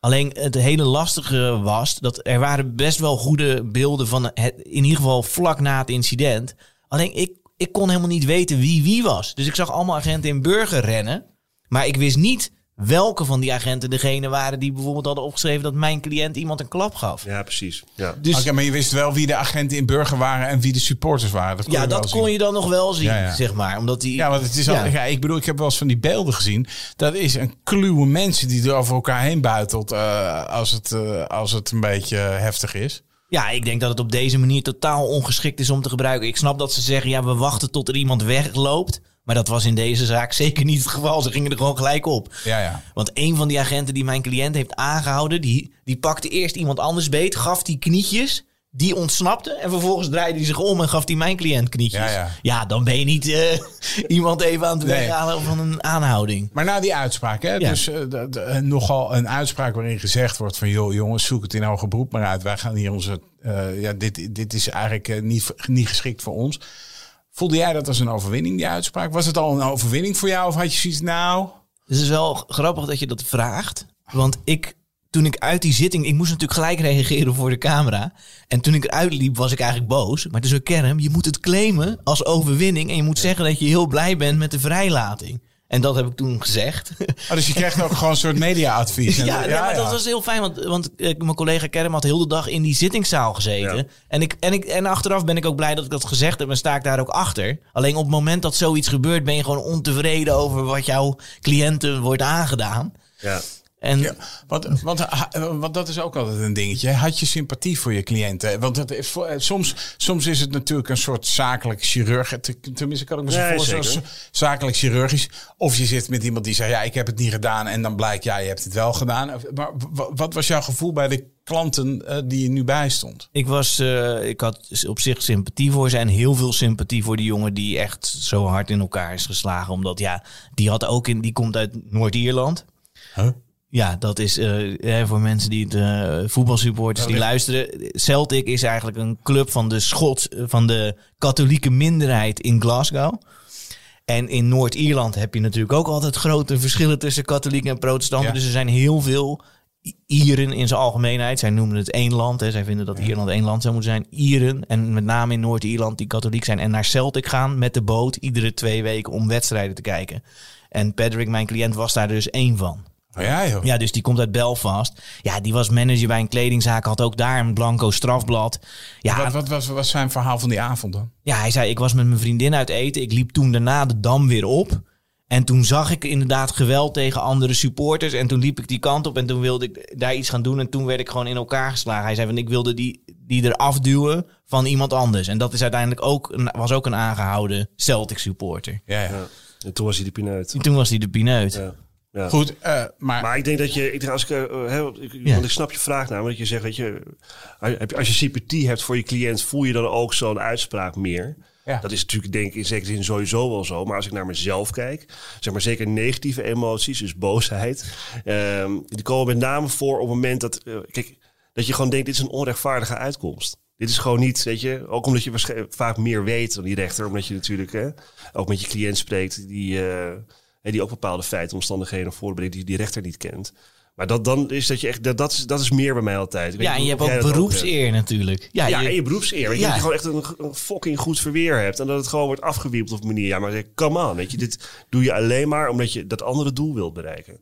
Alleen het hele lastige was dat er waren best wel goede beelden van het, in ieder geval vlak na het incident. Alleen ik, ik kon helemaal niet weten wie wie was. Dus ik zag allemaal agenten in burger rennen. Maar ik wist niet welke van die agenten degene waren die bijvoorbeeld hadden opgeschreven dat mijn cliënt iemand een klap gaf. Ja, precies. Ja. Dus Oké, maar je wist wel wie de agenten in Burger waren en wie de supporters waren. Dat kon ja, je dat zien. kon je dan nog wel zien, Ja, ja. zeg maar. Omdat die, Ja, want het is al, Ja. ja. ik bedoel, ik heb wel eens van die beelden gezien. Dat is een kluwe mensen die er over elkaar heen buitelt eh, als, het, eh, als het een beetje heftig is. Ja, ik denk dat het op deze manier totaal ongeschikt is om te gebruiken. Ik snap dat ze zeggen, ja, we wachten tot er iemand wegloopt. Maar dat was in deze zaak zeker niet het geval. Ze gingen er gewoon gelijk op. Ja, ja. Want een van die agenten die mijn cliënt heeft aangehouden, die, die pakte eerst iemand anders beet, gaf die knietjes. Die ontsnapte en vervolgens draaide hij zich om en gaf die mijn cliënt knietjes. Ja, ja. dan ben je niet eh, iemand even aan het Nee. weghalen van een aanhouding. Maar na die uitspraak, hè, Ja. dus eh, de- de- eh, nogal een uitspraak waarin gezegd wordt van... joh jongens, zoek het in hoger beroep maar uit. Wij gaan hier onze... ja, dit, dit is eigenlijk niet, niet geschikt voor ons. Voelde jij dat als een overwinning, die uitspraak? Was het al een overwinning voor jou? Of had je zoiets, nou... Het is wel grappig dat je dat vraagt. Want ik, toen ik uit die zitting, ik moest natuurlijk gelijk reageren voor de camera. En toen ik eruit liep, was ik eigenlijk boos. Maar het is een kerm, je moet het claimen als overwinning. En je moet zeggen dat je heel blij bent met de vrijlating. En dat heb ik toen gezegd. Oh, dus je krijgt ook gewoon een soort media-advies. Ja, nee, maar dat was heel fijn, want, want eh, mijn collega Kerm had heel de dag in die zittingszaal gezeten. Ja. En, ik, en, ik, en achteraf ben ik ook blij dat ik dat gezegd heb en sta ik daar ook achter. Alleen op het moment dat zoiets gebeurt, ben je gewoon ontevreden over wat jouw cliënten wordt aangedaan. Ja. En Ja, want, want, dat is ook altijd een dingetje. Had je sympathie voor je cliënten? Want dat is voor, eh, soms, soms is het natuurlijk een soort zakelijk chirurg. te- Tenminste, kan ik me zo Nee, voorstellen. Zakelijk chirurgisch. Of je zit met iemand die zegt: Ja, ik heb het niet gedaan. En dan blijkt: Ja, je hebt het wel gedaan. Maar w- wat was jouw gevoel bij de klanten eh, die je nu bijstond? Ik was, eh, ik had op zich sympathie voor ze en heel veel sympathie voor die jongen die echt zo hard in elkaar is geslagen. Omdat ja, die had ook in, die komt uit Noord-Ierland. Huh? Ja, dat is eh, voor mensen die het eh, voetbalsupporters die luisteren. Celtic is eigenlijk een club van de Schots, van de katholieke minderheid in Glasgow. En in Noord-Ierland heb je natuurlijk ook altijd grote verschillen tussen katholieken en protestanten. Ja. Dus er zijn heel veel Ieren in zijn algemeenheid. Zij noemen het één land. Hè. Zij vinden dat Ierland één land zou moeten zijn. Ieren, en met name in Noord-Ierland, die katholiek zijn. En naar Celtic gaan met de boot iedere twee weken om wedstrijden te kijken. En Patrick, mijn cliënt, was daar dus één van. Oh, ja, joh. Ja, dus die komt uit Belfast. Ja, die was manager bij een kledingzaak, had ook daar een blanco strafblad. Ja, Wat, wat was, was zijn verhaal van die avond dan? ja, hij zei, ik was met mijn vriendin uit eten. Ik liep toen daarna de dam weer op. En toen zag ik inderdaad geweld tegen andere supporters. En toen liep ik die kant op en toen wilde ik daar iets gaan doen. En toen werd ik gewoon in elkaar geslagen. Hij zei, van, ik wilde die, die eraf duwen van iemand anders. En dat is uiteindelijk ook een, was ook een aangehouden Celtic supporter. Ja, ja. Ja. En toen was hij de pineut. En toen was hij de pineut. Ja. Ja. Goed, eh, maar, Maar ik denk dat je, ik als ik, eh, ik, Ja. want ik snap je vraag namelijk, dat je zegt, weet je, als je- sympathie hebt voor je cliënt, voel je dan ook zo'n uitspraak meer. Ja. Dat is natuurlijk denk ik in zekere zin sowieso wel zo. Maar als ik naar mezelf kijk, zeg maar zeker negatieve emoties, dus boosheid, ehm, die komen met name voor op het moment dat, eh, kijk, dat je gewoon denkt, dit is een onrechtvaardige uitkomst. Dit is gewoon niet, weet je, ook omdat je waarschijnlijk vaak meer weet dan die rechter, omdat je natuurlijk hè, ook met je cliënt spreekt die, die ook bepaalde feiten, omstandigheden voorbrengt die die rechter niet kent. Maar dat, dan is dat je echt, dat, dat, is, dat is meer bij mij altijd. Ik weet Ja, en je hebt ook dat hebt. beroepseer natuurlijk. Ja, Ja, je- en je beroepseer. Weet je, Ja. Dat je gewoon echt een, een fucking goed verweer hebt. En dat het gewoon wordt afgewiepeld op een manier. Ja, maar zeg, come on. Weet je, dit doe je alleen maar omdat je dat andere doel wilt bereiken.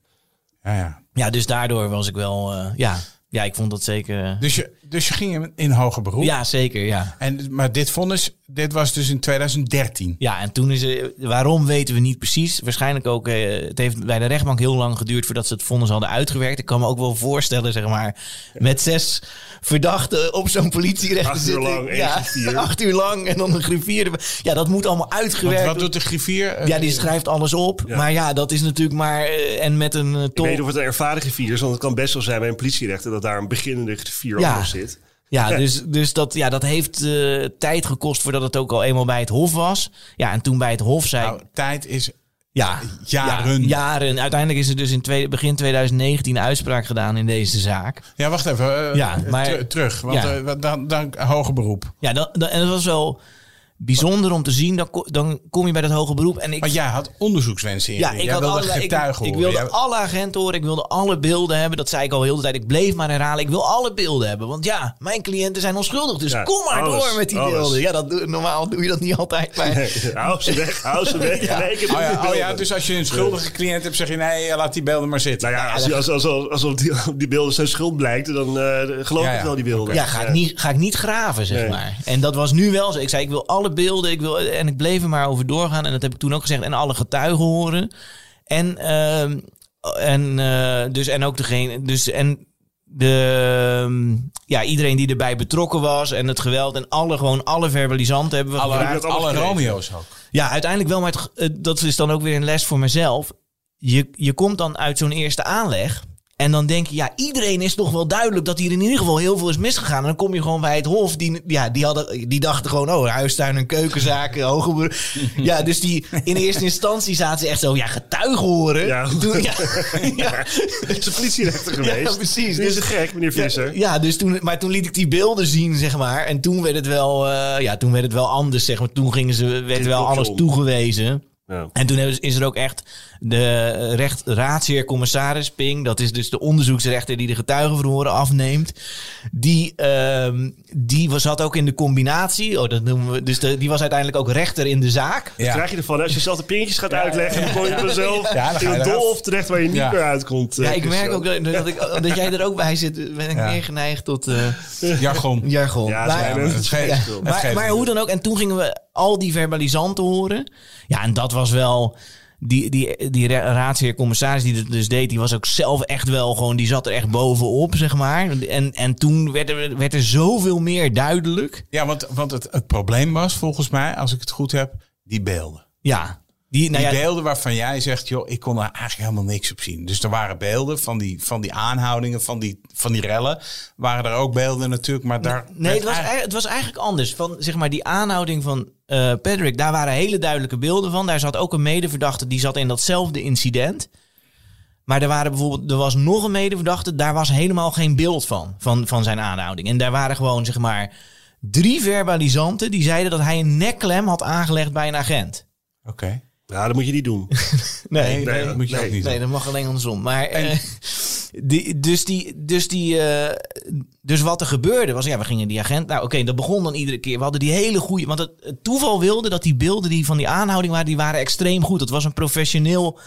ja, ja. ja, dus daardoor was ik wel... eh, ja. Ja, ik vond dat zeker... eh, Dus, je, dus je ging in- in hoger beroep. ja, zeker, ja. En, maar dit vonnis, dit was dus in 2013. Ja, en toen is er... Waarom weten we niet precies. Waarschijnlijk ook... eh, het heeft bij de rechtbank heel lang geduurd voordat ze het vonnis hadden uitgewerkt. Ik kan me ook wel voorstellen, zeg maar... Met zes verdachten op zo'n politierechter Acht uur zitten. lang, één ja, griffier. acht uur lang en dan een griffier. Ja, dat moet allemaal Want uitgewerkt wat doet de griffier? Eh, Ja, die schrijft alles op. Ja. Maar ja, dat is natuurlijk maar... eh, en met een eh, Ik tol... weet niet of het een ervaren griffier is. Want het kan best wel zijn bij een politierechter dat daar een beginnende griffier Ja. onder zit. Ja, dus, dus dat, ja, dat heeft eh, tijd gekost voordat het ook al eenmaal bij het Hof was. Ja, en toen bij het Hof zei... Nou, tijd is ja, jaren. Ja, jaren. Uiteindelijk is er dus in twee, begin 2019 een uitspraak gedaan in deze zaak. Ja, wacht even. eh, Ja, eh, maar- ter- terug. Want ja. dan, dan hoger beroep. Ja, dat, dat- en dat was wel... bijzonder om te zien. Dan, ko- dan kom je bij dat hoge beroep. En ik, Want jij had onderzoekswensen in. ja, je. ik, Jij had wilde allerlei- ik, getuigen ik horen. wilde Jij- alle agenten horen. Ik wilde alle beelden hebben. Dat zei ik al heel de tijd. Ik bleef maar herhalen. Ik wil alle beelden hebben. Want ja, mijn cliënten zijn onschuldig. Dus Ja, kom maar alles, door met die alles. beelden. Ja, dat, doe- normaal doe je dat niet altijd. Maar, hou ze weg, hou ze weg. Nee, ik heb Oh ja, oh ja, dus als je een schuldige cliënt hebt, zeg je nee, laat die beelden maar zitten. Nou ja, als, als, als, als, als op, die, op die beelden zijn schuld blijkt, dan eh, geloof Ja, ik ja. wel die beelden. Ja, ga ik, niet, ga ik niet graven, zeg Nee. maar. En dat was nu wel zo. Ik zei, ik wil alle beelden. Ik wil, en ik bleef er maar over doorgaan. En dat heb ik toen ook gezegd. En alle getuigen horen. En, ehm, en, eh, dus, en ook degene... Dus, en de, ehm, ja, iedereen die erbij betrokken was. En het geweld. En alle, gewoon alle verbalisanten hebben we alle, gevraagd. alle gekregen. Romeo's ook. Ja, uiteindelijk wel. Maar het, eh, dat is dan ook weer een les voor mezelf. Je, je komt dan uit zo'n eerste aanleg. En dan denk je, ja, iedereen is toch wel duidelijk dat hier in ieder geval heel veel is misgegaan. En dan kom je gewoon bij het Hof. Die, ja, die, hadden, die dachten gewoon, oh, huistuin en keukenzaken, hoge. Ja, dus die in eerste instantie zaten ze echt zo, ja, getuigen horen. Ja. Toen, ja, ja, Het is een politierechter geweest. Ja, precies. Dit is Dus- gek, meneer Visser. ja, dus toen, maar toen liet ik die beelden zien, zeg maar. En toen werd het wel, eh, ja, toen werd het wel anders, zeg maar. Toen gingen ze, werd Dit wel alles om. toegewezen. Ja. En toen hebben- is er ook echt de recht, raadsheer commissaris Ping, dat is dus de onderzoeksrechter die de getuigenverhoren afneemt. Die, ehm, die was, zat ook in de combinatie. Oh, dat noemen we. Dus de, die was uiteindelijk ook rechter in de zaak. Wat krijg je ervan? Als je zelf de pingetjes gaat uitleggen, dan kom je vanzelf Ja, in een doolhof terecht waar je niet Ja. meer uitkomt. Ja, eh, ik merk ook dat, dat, ik, dat jij er ook bij zit. Ben ik Ja. meer geneigd tot eh, Jargon. jargon. Ja, Maar- het geeft- Ja, maar, maar hoe dan ook. En toen gingen we al die verbalisanten horen. Ja, en dat was wel... Die, die, die ra- raadsheer commissaris die het dus deed, die was ook zelf echt wel gewoon... Die zat er echt bovenop, zeg maar. En, en toen werd er, werd er zoveel meer duidelijk. Ja, want, want het, het probleem was volgens mij, als ik het goed heb, die beelden. Ja, die, nou Die ja, beelden waarvan jij zegt, joh, ik kon er eigenlijk helemaal niks op zien. Dus er waren beelden van die, van die aanhoudingen, van die, van die rellen. Waren er ook beelden natuurlijk, maar daar... Nee, het was, eigenlijk- eigenlijk, het was eigenlijk anders. Van, zeg maar, die aanhouding van eh Patrick, daar waren hele duidelijke beelden van. Daar zat ook een medeverdachte, die zat in datzelfde incident. Maar er, waren bijvoorbeeld, er was nog een medeverdachte, daar was helemaal geen beeld van, van, van zijn aanhouding. En daar waren gewoon, zeg maar, drie verbalisanten die zeiden dat hij een nekklem had aangelegd bij een agent. Oké. Ja, dat moet je niet doen. Nee, nee, dat moet je nee. ook niet Nee, doen. dat mag alleen andersom. Maar eh, die, dus die, dus die, eh, dus wat er gebeurde was, ja, we gingen die agent. Nou, oké, dat begon dan iedere keer. We hadden die hele goede, want het, het toeval wilde dat die beelden die van die aanhouding waren, die waren extreem goed. Dat was een professioneel,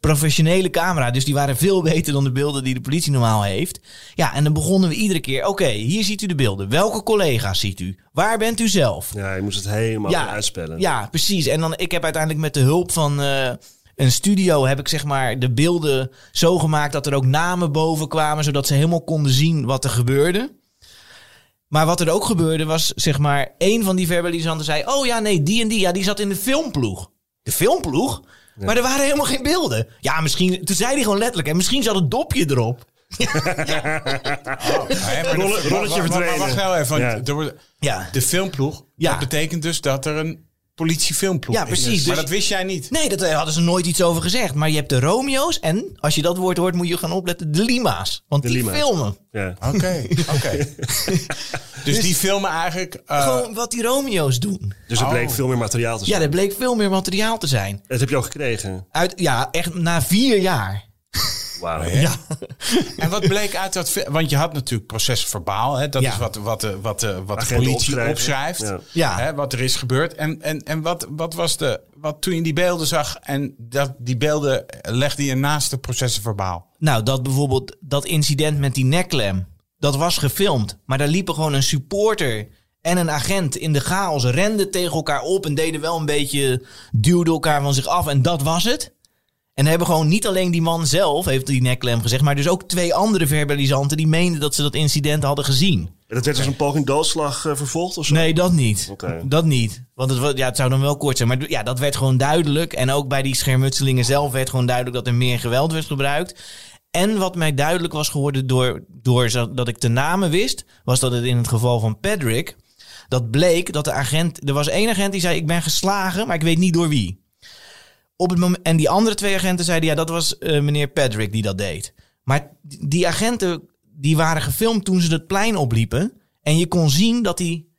professionele camera, dus die waren veel beter dan de beelden die de politie normaal heeft. Ja, en dan begonnen we iedere keer. Oké, hier ziet u de beelden. Welke collega's ziet u? Waar bent u zelf? Ja, je moest het helemaal ja, uitspellen. Ja, precies. En dan, ik heb uiteindelijk met de hulp van eh, een studio... heb ik zeg maar de beelden zo gemaakt dat er ook namen boven kwamen... zodat ze helemaal konden zien wat er gebeurde. Maar wat er ook gebeurde was, zeg maar... een van die verbalisanten zei... oh ja, nee, die en die, ja, die zat in de filmploeg. De filmploeg? Maar er waren helemaal geen beelden. Ja, misschien... Toen zei hij gewoon letterlijk... en misschien zat het dopje erop. Rolle- de- rolletje maar- maar- verdwenen. Wacht nou even. Ja. er Ja. De filmploeg, Ja. dat betekent dus dat er een politiefilmploeg Ja, precies. Maar Dus- dat wist jij niet. Nee, dat eh, hadden ze nooit iets over gezegd. Maar je hebt de Romeo's en, als je dat woord hoort, moet je gaan opletten, de Lima's. Want De die Lima's. filmen. Ja. Oké, oké. dus die filmen eigenlijk... eh, Gewoon wat die Romeo's doen. Dus er Oh. bleek veel meer materiaal te Ja, zijn. er bleek veel meer materiaal te zijn. Dat heb je al gekregen. Uit, ja, echt na vier jaar. Hè? En wat bleek uit dat... Want je had natuurlijk procesverbaal. Hè? Dat Ja. is wat, wat, de- wat, de- wat de politie opschrijven. opschrijft. Ja. Ja. Hè? Wat er is gebeurd. En, en, en wat, wat was de... Wat toen je die beelden zag en dat, die beelden legde je naast de procesverbaal. Nou, dat bijvoorbeeld dat incident met die nekklem, dat was gefilmd. Maar daar liepen gewoon een supporter en een agent in de chaos, renden tegen elkaar op en deden wel een beetje, duwden elkaar van zich af. En dat was het. En hebben gewoon niet alleen die man zelf, heeft die nekklem gezegd, maar dus ook twee andere verbalisanten die meenden dat ze dat incident hadden gezien. En dat werd als een poging doodslag eh, vervolgd of zo? Nee, dat niet. Oké. Dat niet. Want het, ja, het zou dan wel kort zijn. Maar ja, dat werd gewoon duidelijk. En ook bij die schermutselingen zelf werd gewoon duidelijk dat er meer geweld werd gebruikt. En wat mij duidelijk was geworden door, door dat ik de namen wist, was dat het in het geval van Patrick, dat bleek dat de agent, er was één agent die zei ik ben geslagen, maar ik weet niet door wie. Op het moment, en die andere twee agenten zeiden ja, dat was eh, meneer Patrick die dat deed. Maar die agenten die waren gefilmd toen ze het plein opliepen. En je kon zien dat die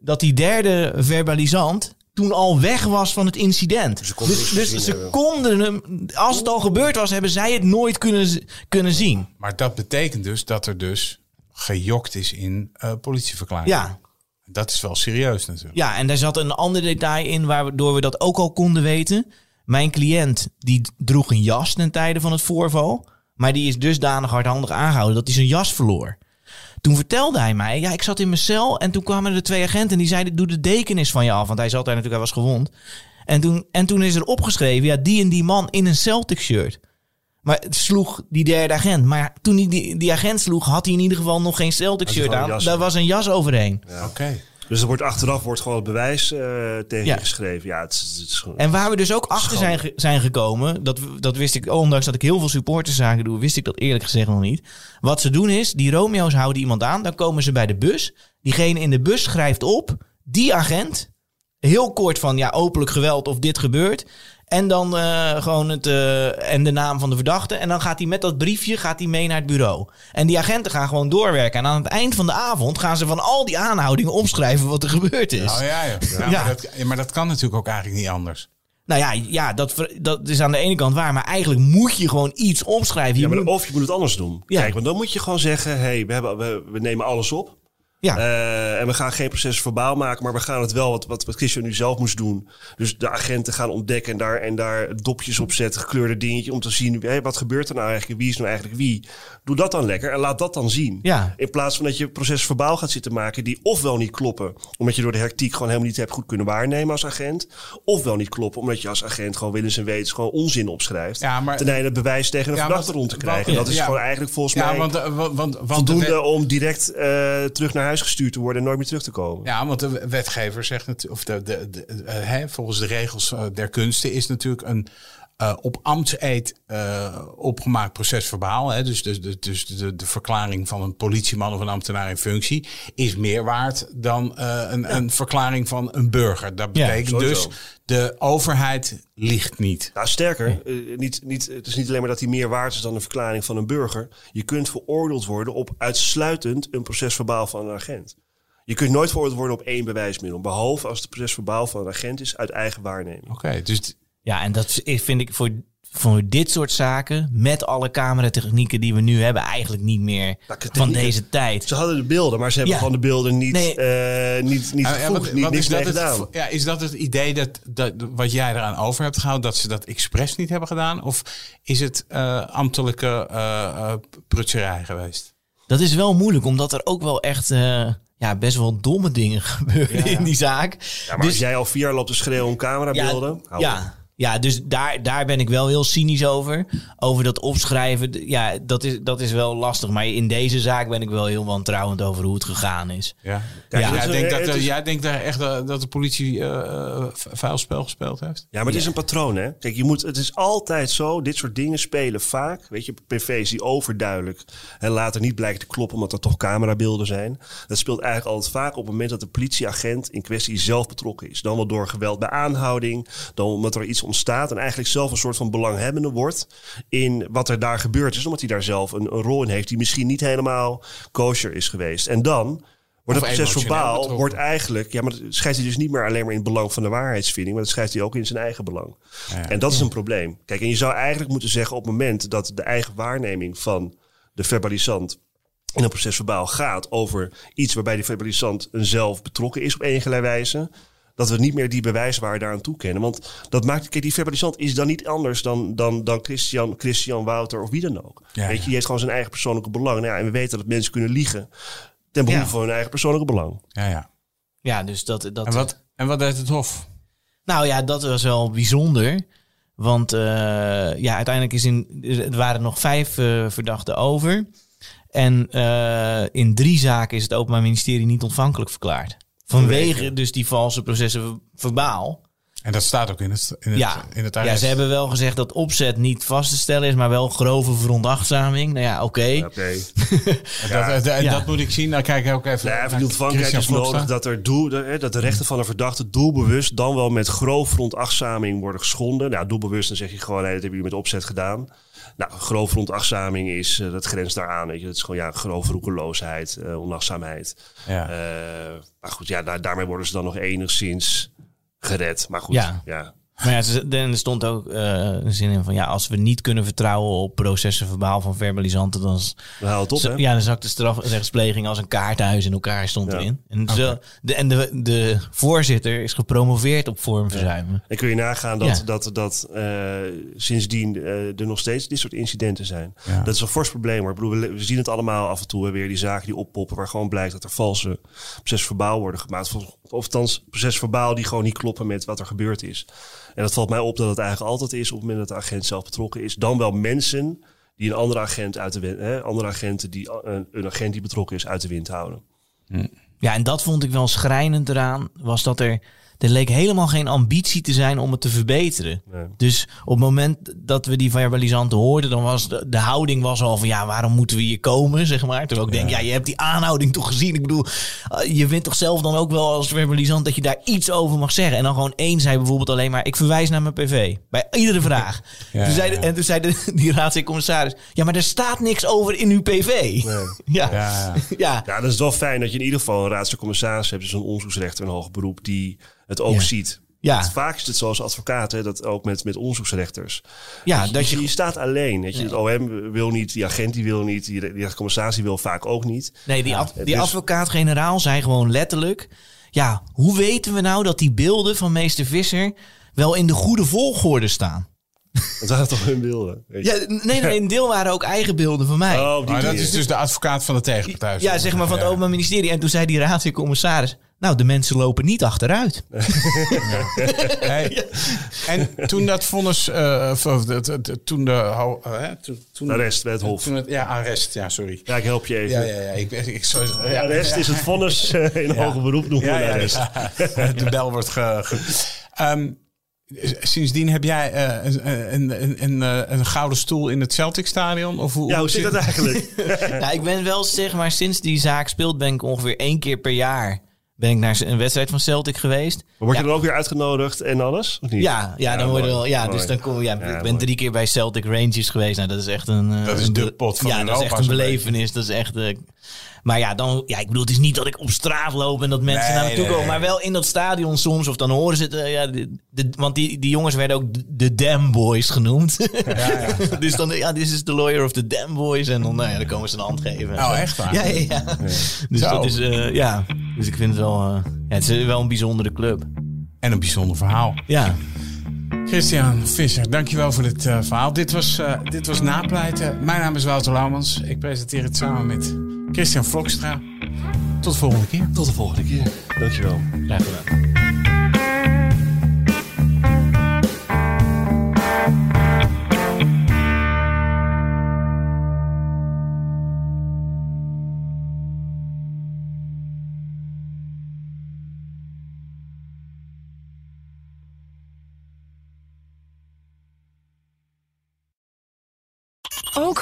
dat die derde verbalisant toen al weg was van het incident. Ze konden Dus, dus ze hebben. konden hem, als het al gebeurd was, hebben zij het nooit kunnen, kunnen zien. Maar dat betekent dus dat er dus gejokt is in eh politieverklaringen. Ja, Dat is wel serieus natuurlijk. ja, en daar zat een ander detail in waardoor we dat ook al konden weten. Mijn cliënt die droeg een jas ten tijde van het voorval. Maar die is dusdanig hardhandig aangehouden dat hij zijn jas verloor. Toen vertelde hij mij, ja, ik zat in mijn cel en toen kwamen er twee agenten en die zeiden, doe de dekenis van je af. Want hij zat daar natuurlijk, hij was gewond. En toen, en toen is er opgeschreven, ja, die en die man in een Celtic shirt. Maar het sloeg die derde agent. Maar toen hij die, die agent sloeg, had hij in ieder geval nog geen Celtic shirt aan. Daar was een jas overheen. Oké. Dus er wordt achteraf wordt gewoon het bewijs eh, tegen Ja. het is, het is gewoon... En waar we dus ook achter Schande. zijn, zijn gekomen, dat, dat wist ik, ondanks dat ik heel veel supporterszaken doe, wist ik dat eerlijk gezegd nog niet. Wat ze doen is, die Romeo's houden iemand aan, dan komen ze bij de bus. Diegene in de bus schrijft op, die agent, heel kort van ja, openlijk geweld of dit gebeurt. En dan eh, gewoon het, eh, en de naam van de verdachte. En dan gaat hij met dat briefje gaat hij mee naar het bureau. En die agenten gaan gewoon doorwerken. En aan het eind van de avond gaan ze van al die aanhoudingen opschrijven wat er gebeurd is. Oh ja, ja. ja, Ja. Maar, dat, maar dat kan natuurlijk ook eigenlijk niet anders. Nou ja, ja dat, dat is aan de ene kant waar. Maar eigenlijk moet je gewoon iets opschrijven. Je Ja, maar moet- of je moet het anders doen. Ja. Kijk, want dan moet je gewoon zeggen: hey, we, hebben, we, we nemen alles op. ja. Eh, en we gaan geen proces verbaal maken, maar we gaan het wel, wat, wat, wat Christian nu zelf moest doen. Dus de agenten gaan ontdekken en daar, en daar dopjes op zetten, gekleurde dingetje, om te zien hey, wat gebeurt er nou eigenlijk, wie is nou eigenlijk wie. Doe dat dan lekker en laat dat dan zien. Ja. In plaats van dat je proces verbaal gaat zitten maken die ofwel niet kloppen, omdat je door de hectiek gewoon helemaal niet hebt goed kunnen waarnemen als agent. Ofwel niet kloppen, omdat je als agent gewoon willens en wetens gewoon onzin opschrijft. Ja, maar- ten einde het bewijs tegen een Ja, verdachte rond te krijgen. want- dat is ja. gewoon eigenlijk volgens Ja, mij want, eh, want, want, want de voldoende om direct eh, terug naar huis gestuurd te worden en nooit meer terug te komen. Ja, want de wetgever zegt natuurlijk, of de, de, de, eh, hè, volgens de regels eh, der kunsten is natuurlijk een eh, op ambtseed eh, opgemaakt procesverbaal. Hè, dus dus, dus, dus de, de verklaring van een politieman of een ambtenaar in functie is meer waard dan eh, een, een verklaring van een burger. Dat Ja, betekent dus de overheid ligt niet. Nou, sterker, niet, niet, het is niet alleen maar dat hij meer waard is dan een verklaring van een burger. Je kunt veroordeeld worden op uitsluitend een procesverbaal van een agent. Je kunt nooit veroordeeld worden op één bewijsmiddel. Behalve als het procesverbaal van een agent is uit eigen waarneming. Oké, dus ja, en dat vind ik voor, voor dit soort zaken, met alle cameratechnieken die we nu hebben, eigenlijk niet meer van deze tijd. Ze hadden de beelden, maar ze hebben Ja. gewoon de beelden niet, Nee. eh, niet, niet Ah, ja, gevoegd, wat- niet, wat is het, gedaan. ja, is dat het idee dat, dat wat jij eraan over hebt gehouden, dat ze dat expres niet hebben gedaan? Of is het eh, ambtelijke eh eh, prutserij geweest? Dat is wel moeilijk, omdat er ook wel echt eh, ja, best wel domme dingen gebeuren in die zaak. Ja, maar als jij al vier jaar loopt te schreeuwen om camerabeelden... Ja. Ja, dus daar, daar ben ik wel heel cynisch over. Over dat opschrijven. Ja, dat is, dat is wel lastig. Maar in deze zaak ben ik wel heel wantrouwend over hoe het gegaan is. Ja. Kijk, Ja. jij, denkt dat, is- jij denkt daar echt dat de politie eh, eh, vuil spel gespeeld heeft? Ja, maar het is een patroon, hè? Kijk, je moet, het is altijd zo. Dit soort dingen spelen vaak. Weet je, PV's die overduidelijk en later niet blijken te kloppen omdat er toch camerabeelden zijn. Dat speelt eigenlijk altijd vaak op het moment dat de politieagent in kwestie zelf betrokken is. Dan wel door geweld bij aanhouding, dan omdat er iets ontstaat en eigenlijk zelf een soort van belanghebbende wordt in wat er daar gebeurd is, omdat hij daar zelf een, een rol in heeft die misschien niet helemaal kosher is geweest. En dan wordt het proces verbaal wordt eigenlijk, ja, maar dat schrijft hij dus niet meer alleen maar in het belang van de waarheidsvinding, maar dat schrijft hij ook in zijn eigen belang. Ja. En dat is een probleem. Kijk, en je zou eigenlijk moeten zeggen op het moment dat de eigen waarneming van de verbalisant in een proces verbaal gaat over iets waarbij die verbalisant een zelf betrokken is op enige wijze. Dat we niet meer die bewijswaarde daaraan toekennen. Want dat maakt, kijk, die verbalisant is dan niet anders dan, dan, dan Christian, Christian, Wouter of wie dan ook. Ja, Weet je, ja. die heeft gewoon zijn eigen persoonlijke belang. Nou ja, en we weten dat mensen kunnen liegen ten behoeve Ja. van hun eigen persoonlijke belang. Ja, ja. Ja, dus dat... dat En, wat, en wat deed het Hof? Nou ja, dat was wel bijzonder. Want eh, ja, uiteindelijk is in, er waren nog vijf eh, verdachten over. En eh, in drie zaken is het Openbaar Ministerie niet ontvankelijk verklaard. Vanwege dus die valse processen verbaal. En dat staat ook in het, in het, Ja. in het ja, ze hebben wel gezegd dat opzet niet vast te stellen is, maar wel grove veronachtzaming. Nou ja, oké. Dat, dat, Ja. dat moet ik zien. Dan kijk ik ook even ontvankelijkheid Christian is nodig dat, er doel, dat de rechten van een verdachte doelbewust dan wel met grove veronachtzaming worden geschonden. Nou, doelbewust, dan zeg je gewoon, nee, dat hebben jullie met opzet gedaan. Nou, grove veronachtzaming is, eh, dat grenst daaraan. Weet je. Dat is gewoon ja, grove roekeloosheid, eh onachtzaamheid. Ja. Eh, maar goed, ja, daar, daarmee worden ze dan nog enigszins gered. Maar goed, Ja. ja. Maar ja, er stond ook eh, een zin in van ja, als we niet kunnen vertrouwen op processen verbaal van verbalisanten, dan, is- Dan haal het op, zo- hè? ja, dan zakt de strafrechtspleging als een kaarthuis in elkaar stond Ja. erin. En, zo, de, en de, de voorzitter is gepromoveerd op vormverzuimen. En kun je nagaan dat, Ja. dat, dat eh, sindsdien eh, er nog steeds dit soort incidenten zijn. Ja. Dat is een fors probleem. Ik bedoel, we, we zien het allemaal af en toe weer die zaken die oppoppen waar gewoon blijkt dat er valse procesverbaal worden gemaakt. Of, of althans procesverbaal die gewoon niet kloppen met wat er gebeurd is. En dat valt mij op dat het eigenlijk altijd is op het moment dat de agent zelf betrokken is. Dan wel mensen die een andere agent uit de wind, hè, andere agenten die een, een agent die betrokken is uit de wind houden. Ja, en dat vond ik wel schrijnend eraan, was dat er, er leek helemaal geen ambitie te zijn om het te verbeteren. Nee. Dus op het moment dat we die verbalisanten hoorden, dan was de, de houding was al van ja, waarom moeten we hier komen, zeg maar. Terwijl ik denk, ja, je hebt die aanhouding toch gezien. Ik bedoel, eh, je vindt toch zelf dan ook wel als verbalisant dat je daar iets over mag zeggen. En dan gewoon één zei bijvoorbeeld alleen maar, ik verwijs naar mijn PV. Bij iedere vraag. Ja, toen zei de- ja. En toen zei de, die raadscommissaris, ja, maar er staat niks over in uw PV. Ja. Ja, ja. Ja. Ja, dat is wel fijn dat je in ieder geval een raadscommissaris hebt, dus een onderzoeksrechter in hoger beroep, die het ook Ja. ziet. Ja. Vaak is het zoals advocaten, dat ook met, met onderzoeksrechters. Ja, Dus dat je, je, je staat alleen. Weet je. Het OM wil niet, die agent die wil niet, die, die commissaris wil vaak ook niet. Nee, die, ad- die dus- advocaat-generaal zei gewoon letterlijk... Ja, hoe weten we nou dat die beelden van meester Visser... wel in de goede volgorde staan? Dat waren toch hun beelden. Ja, nee, nee, een deel waren ook eigen beelden van mij. Oh, Maar dat is dus de advocaat van de tegenpartij. ja, zeg maar van het Ja. Openbaar Ministerie. En toen zei die raadscommissaris... Nou, de mensen lopen niet achteruit. Hey, En toen dat vonnis, eh, toen de, hè, toen, toen, Arrest bij het Hof. toen het- ja, arrest, ja, sorry. Ja, ik help je even. Ja, ja, ja. Ik, ik, sorry, ja, Arrest is het vonnis eh, in hoger beroep noemen we Ja, een ja, arrest. ja. De bel wordt ge... ge- Ehm, sindsdien heb jij eh, een, een, een, eh, gouden stoel in het Celtic Stadion? Of hoe, Ja, hoe zit dat eigenlijk? nou, ik ben wel, zeg maar, sinds die zaak speelt... ben ik ongeveer één keer per jaar... ben ik naar een wedstrijd van Celtic geweest. Word je Ja. dan ook weer uitgenodigd en alles? Of niet? Ja, ja, dan worden wel. Ja, Mooi. dus dan kom ja, Ja, Ik ben mooi. drie keer bij Celtic Rangers geweest. Nou, dat is echt een. eh, Dat is een de be- pot van Ja, dat is Europa, echt een belevenis. Dat is echt. eh, maar ja, dan. Ja, ik bedoel, het is niet dat ik op straat loop en dat mensen Nee, naar me toe komen. nee. Maar wel in dat stadion soms. Of dan horen ze het. eh, ja, de, de- want die, die jongens werden ook de- Dam Boys genoemd. dus dan. Ja, dit is de lawyer of the Dam Boys. En dan, nou ja, dan komen ze een hand geven. Oh, echt waar? Ja, ja, ja. Dus Zo. dat is. eh, ja. Dus ik vind het wel. eh, ja, het is wel een bijzondere club. En een bijzonder verhaal. Ja. Christian Visser, dankjewel voor dit verhaal. Dit was, dit was Napleiten. Mijn naam is Wouter Laumans. Ik presenteer het samen met Christian Vlokstra. Tot de volgende keer. Tot de volgende keer. Dankjewel. Graag gedaan.